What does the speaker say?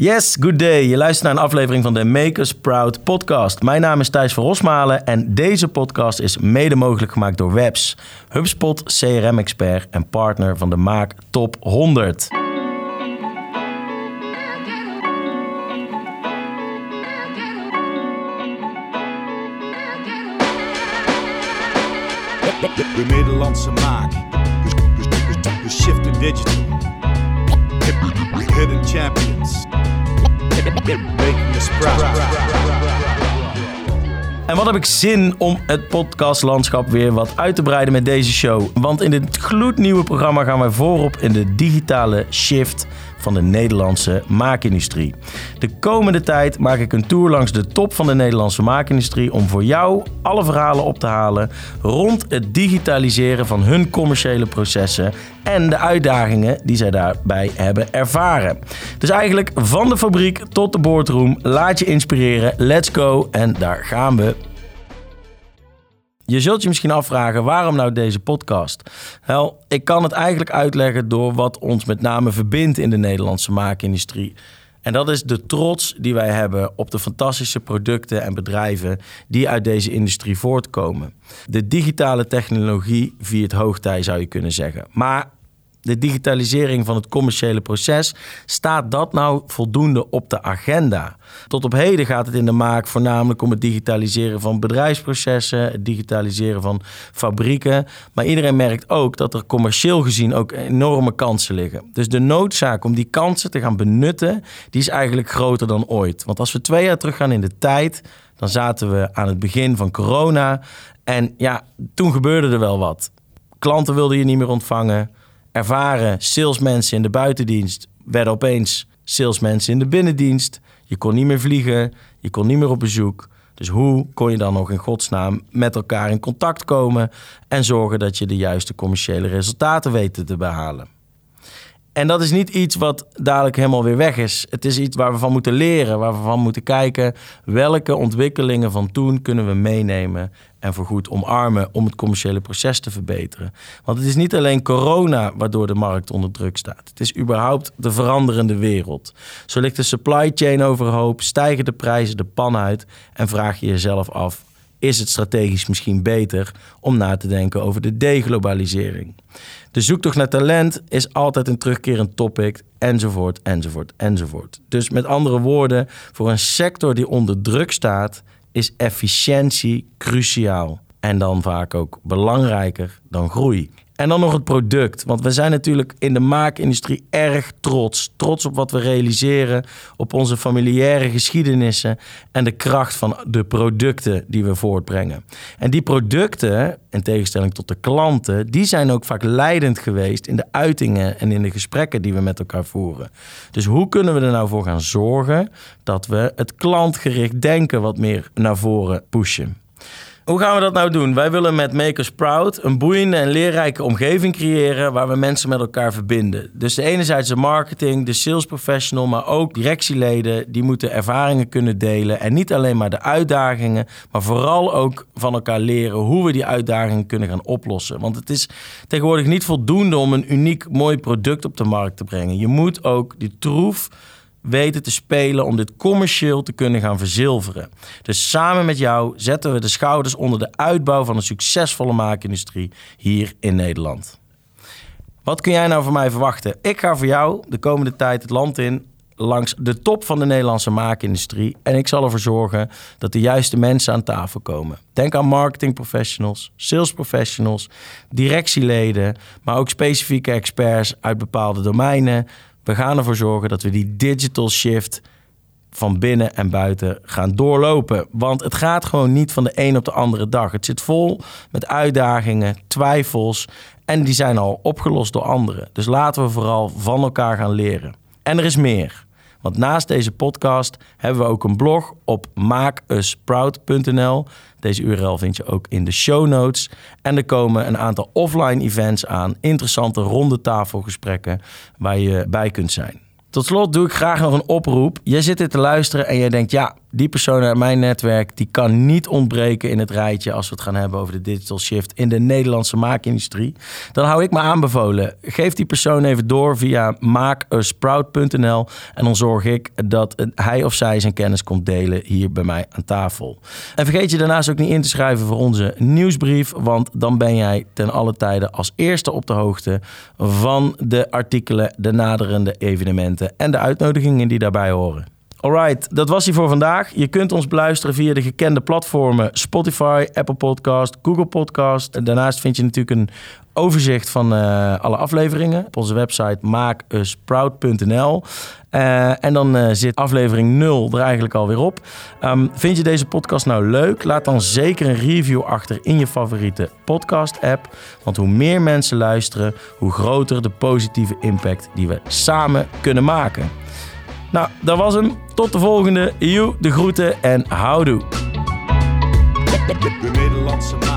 Yes, good day. Je luistert naar een aflevering van de Makers Proud podcast. Mijn naam is Thijs van Rosmalen en deze podcast is mede mogelijk gemaakt door Webs, HubSpot CRM-expert en partner van de Maak Top 100. De Nederlandse maak. We shiften digital. Hidden champions. En wat heb ik zin om het podcastlandschap weer wat uit te breiden met deze show. Want in dit gloednieuwe programma gaan wij voorop in de digitale shift van de Nederlandse maakindustrie. De komende tijd maak ik een tour langs de top van de Nederlandse maakindustrie om voor jou alle verhalen op te halen rond het digitaliseren van hun commerciële processen en de uitdagingen die zij daarbij hebben ervaren. Dus eigenlijk van de fabriek tot de boardroom, laat je inspireren, let's go en daar gaan we. Je zult je misschien afvragen waarom nou deze podcast? Wel, ik kan het eigenlijk uitleggen door wat ons met name verbindt in de Nederlandse maakindustrie. En dat is de trots die wij hebben op de fantastische producten en bedrijven die uit deze industrie voortkomen. De digitale technologie viert hoogtij, zou je kunnen zeggen. Maar de digitalisering van het commerciële proces, staat dat nou voldoende op de agenda? Tot op heden gaat het in de maak voornamelijk om het digitaliseren van bedrijfsprocessen, het digitaliseren van fabrieken. Maar iedereen merkt ook dat er commercieel gezien ook enorme kansen liggen. Dus de noodzaak om die kansen te gaan benutten, die is eigenlijk groter dan ooit. Want als we twee jaar terug gaan in de tijd, dan zaten we aan het begin van corona. En ja, toen gebeurde er wel wat. Klanten wilden je niet meer ontvangen ervaren salesmensen in de buitendienst werden opeens salesmensen in de binnendienst. Je kon niet meer vliegen, je kon niet meer op bezoek. Dus hoe kon je dan nog in godsnaam met elkaar in contact komen en zorgen dat je de juiste commerciële resultaten weet te behalen? En dat is niet iets wat dadelijk helemaal weer weg is. Het is iets waar we van moeten leren, waar we van moeten kijken welke ontwikkelingen van toen kunnen we meenemen en voorgoed omarmen om het commerciële proces te verbeteren. Want het is niet alleen corona waardoor de markt onder druk staat. Het is überhaupt de veranderende wereld. Zo ligt de supply chain overhoop, stijgen de prijzen de pan uit en vraag je jezelf af: is het strategisch misschien beter om na te denken over de deglobalisering? De zoektocht naar talent is altijd een terugkerend topic, enzovoort, enzovoort, enzovoort. Dus met andere woorden, voor een sector die onder druk staat, is efficiëntie cruciaal. En dan vaak ook belangrijker dan groei. En dan nog het product. Want we zijn natuurlijk in de maakindustrie erg trots. Trots op wat we realiseren, op onze familiaire geschiedenissen en de kracht van de producten die we voortbrengen. En die producten, in tegenstelling tot de klanten, die zijn ook vaak leidend geweest in de uitingen en in de gesprekken die we met elkaar voeren. Dus hoe kunnen we er nou voor gaan zorgen dat we het klantgericht denken wat meer naar voren pushen? Hoe gaan we dat nou doen? Wij willen met Makers Proud een boeiende en leerrijke omgeving creëren waar we mensen met elkaar verbinden. Dus de enerzijds de marketing, de sales professional, maar ook directieleden die moeten ervaringen kunnen delen en niet alleen maar de uitdagingen, maar vooral ook van elkaar leren hoe we die uitdagingen kunnen gaan oplossen. Want het is tegenwoordig niet voldoende om een uniek mooi product op de markt te brengen. Je moet ook die troef weten te spelen om dit commercieel te kunnen gaan verzilveren. Dus samen met jou zetten we de schouders onder de uitbouw van een succesvolle maakindustrie hier in Nederland. Wat kun jij nou van mij verwachten? Ik ga voor jou de komende tijd het land in langs de top van de Nederlandse maakindustrie en ik zal ervoor zorgen dat de juiste mensen aan tafel komen. Denk aan marketing professionals, sales professionals, directieleden, maar ook specifieke experts uit bepaalde domeinen, we gaan ervoor zorgen dat we die digital shift van binnen en buiten gaan doorlopen. Want het gaat gewoon niet van de een op de andere dag. Het zit vol met uitdagingen, twijfels en die zijn al opgelost door anderen. Dus laten we vooral van elkaar gaan leren. En er is meer. Want naast deze podcast hebben we ook een blog op maakusproud.nl. Deze URL vind je ook in de show notes. En er komen een aantal offline events aan, interessante ronde tafelgesprekken waar je bij kunt zijn. Tot slot doe ik graag nog een oproep. Jij zit hier te luisteren en jij denkt, ja, die persoon uit mijn netwerk, die kan niet ontbreken in het rijtje als we het gaan hebben over de digital shift in de Nederlandse maakindustrie. Dan hou ik me aanbevolen. Geef die persoon even door via maakusproud.nl en dan zorg ik dat hij of zij zijn kennis komt delen hier bij mij aan tafel. En vergeet je daarnaast ook niet in te schrijven voor onze nieuwsbrief, want dan ben jij ten alle tijde als eerste op de hoogte van de artikelen, de naderende evenementen en de uitnodigingen die daarbij horen. Alright, dat was hij voor vandaag. Je kunt ons beluisteren via de gekende platformen Spotify, Apple Podcast, Google Podcast. Daarnaast vind je natuurlijk een overzicht van uh, alle afleveringen op onze website maakusproud.nl. Uh, en dan uh, zit aflevering 0 er eigenlijk alweer op. Um, vind je deze podcast nou leuk? Laat dan zeker een review achter in je favoriete podcast-app. Want hoe meer mensen luisteren, hoe groter de positieve impact die we samen kunnen maken. Nou, dat was hem. Tot de volgende. You, de groeten en houdoe. De